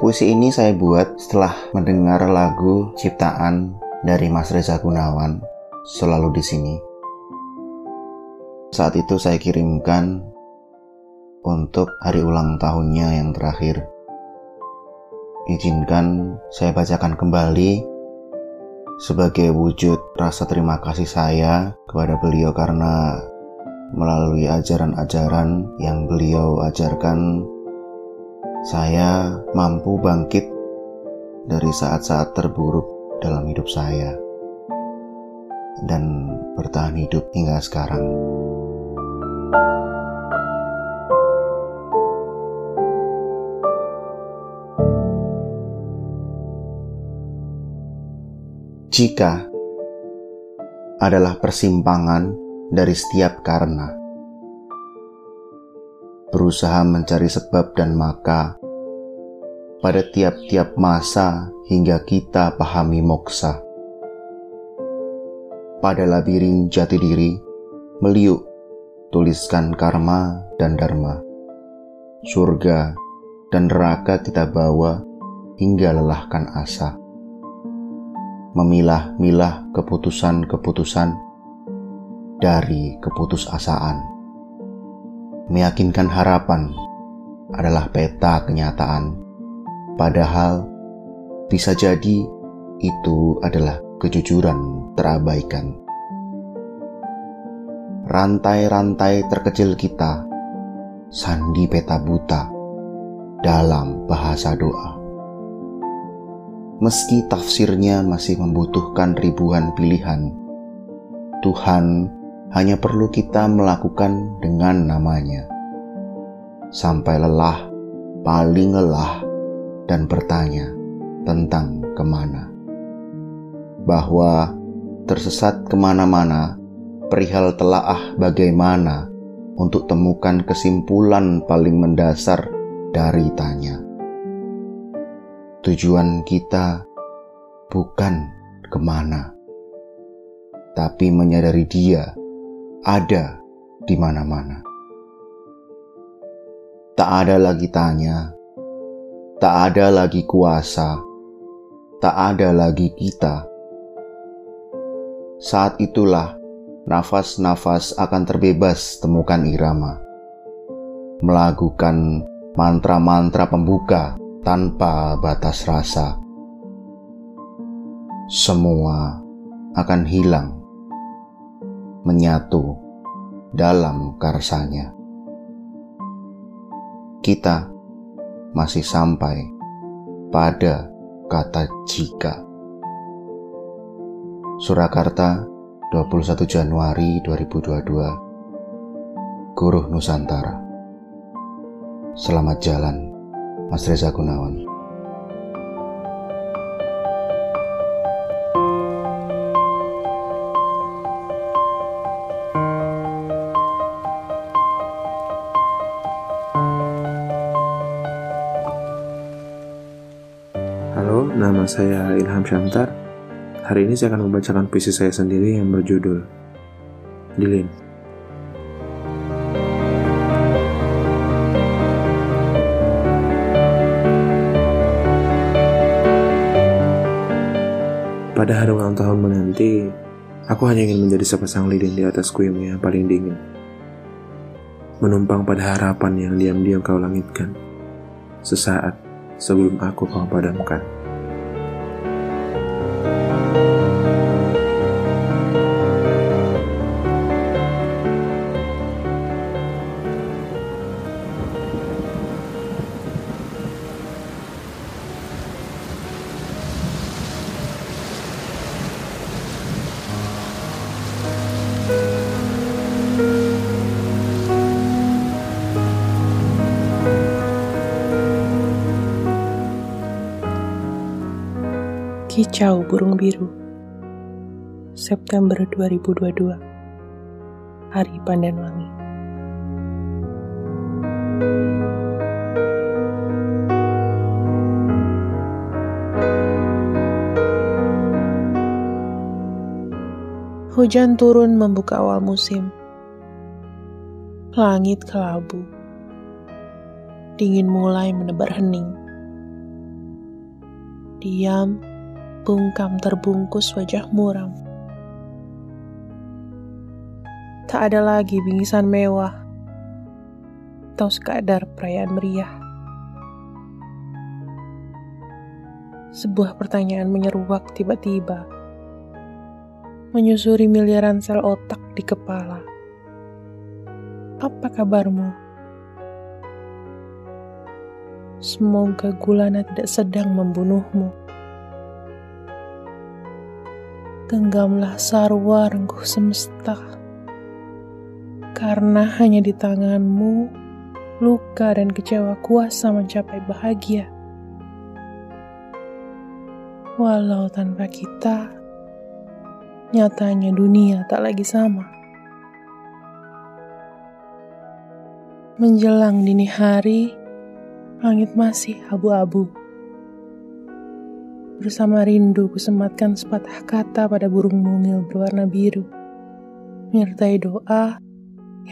Puisi ini saya buat setelah mendengar lagu ciptaan dari Mas Reza Gunawan, selalu di sini. Saat itu saya kirimkan untuk hari ulang tahunnya yang terakhir. Izinkan saya bacakan kembali sebagai wujud rasa terima kasih saya kepada beliau karena melalui ajaran-ajaran yang beliau ajarkan saya mampu bangkit dari saat-saat terburuk dalam hidup saya dan bertahan hidup hingga sekarang. Jika adalah persimpangan dari setiap karena berusaha mencari sebab dan maka pada tiap-tiap masa hingga kita pahami moksa. Pada labirin jati diri, meliuk, tuliskan karma dan dharma. Surga dan neraka kita bawa hingga lelahkan asa. Memilah-milah keputusan-keputusan dari keputusasaan meyakinkan harapan adalah peta kenyataan, padahal bisa jadi itu adalah kejujuran terabaikan. Rantai-rantai terkecil kita, sandi peta buta dalam bahasa doa. Meski tafsirnya masih membutuhkan ribuan pilihan, Tuhan hanya perlu kita melakukan dengan namanya. Sampai lelah, paling lelah, dan bertanya tentang ke mana. Bahwa tersesat ke mana-mana, perihal telaah bagaimana untuk temukan kesimpulan paling mendasar dari tanya. Tujuan kita bukan ke mana, tapi menyadari dia ada di mana-mana. Tak ada lagi tanya, tak ada lagi kuasa, tak ada lagi kita. Saat itulah nafas-nafas akan terbebas temukan irama. Melakukan mantra-mantra pembuka tanpa batas rasa. Semua akan hilang menyatu dalam karsanya. Kita masih sampai pada kata jika. Surakarta, 21 Januari 2022. Guru Nusantara. Selamat jalan, Mas Reza Gunawan. Nama saya Ilham Syamtar. Hari ini saya akan membacakan puisi saya sendiri yang berjudul Lilin. Pada hari ulang tahun menanti, aku hanya ingin menjadi sepasang lilin di atas kue yang paling dingin. Menumpang pada harapan yang diam-diam kau langitkan. Sesaat sebelum aku kau padamkan. Kicau Burung Biru September 2022 Hari Pandanwangi Hujan turun membuka awal musim. Langit kelabu. Dingin mulai menebar hening. Diam bungkam terbungkus wajah muram. Tak ada lagi bingkisan mewah atau sekadar perayaan meriah. Sebuah pertanyaan menyeruak tiba-tiba, menyusuri miliaran sel otak di kepala. Apa kabarmu? Semoga gulana tidak sedang membunuhmu. Genggamlah sarwa rengkuh semesta. Karena hanya di tanganmu, luka dan kecewa kuasa mencapai bahagia. Walau tanpa kita, nyatanya dunia tak lagi sama. Menjelang dini hari, langit masih abu-abu. Bersama rindu kusematkan sepatah kata pada burung mungil berwarna biru. Menyertai doa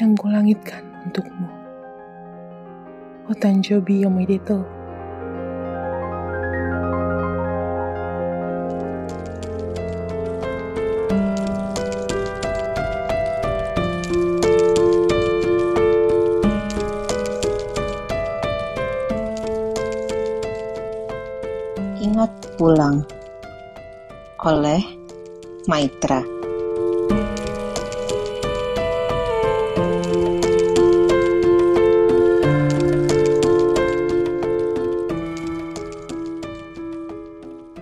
yang kulangitkan untukmu. Otanjobi Yomideto. Pulang oleh Maitra.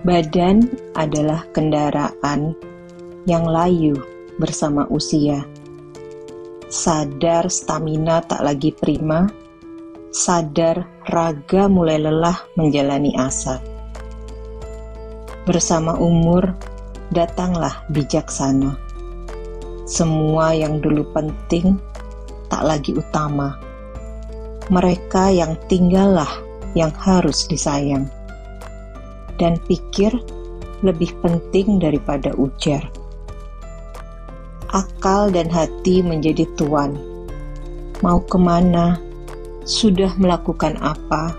Badan adalah kendaraan yang layu bersama usia. Sadar stamina tak lagi prima, sadar raga mulai lelah menjalani asa Bersama umur, datanglah bijaksana. Semua yang dulu penting tak lagi utama. Mereka yang tinggallah yang harus disayang. Dan pikir lebih penting daripada ujar. Akal dan hati menjadi tuan. Mau ke mana, sudah melakukan apa,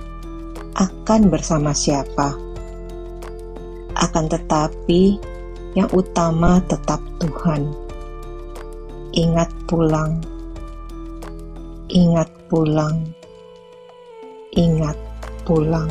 akan bersama siapa akan tetapi, yang utama tetap Tuhan. Ingat pulang, ingat pulang, ingat pulang.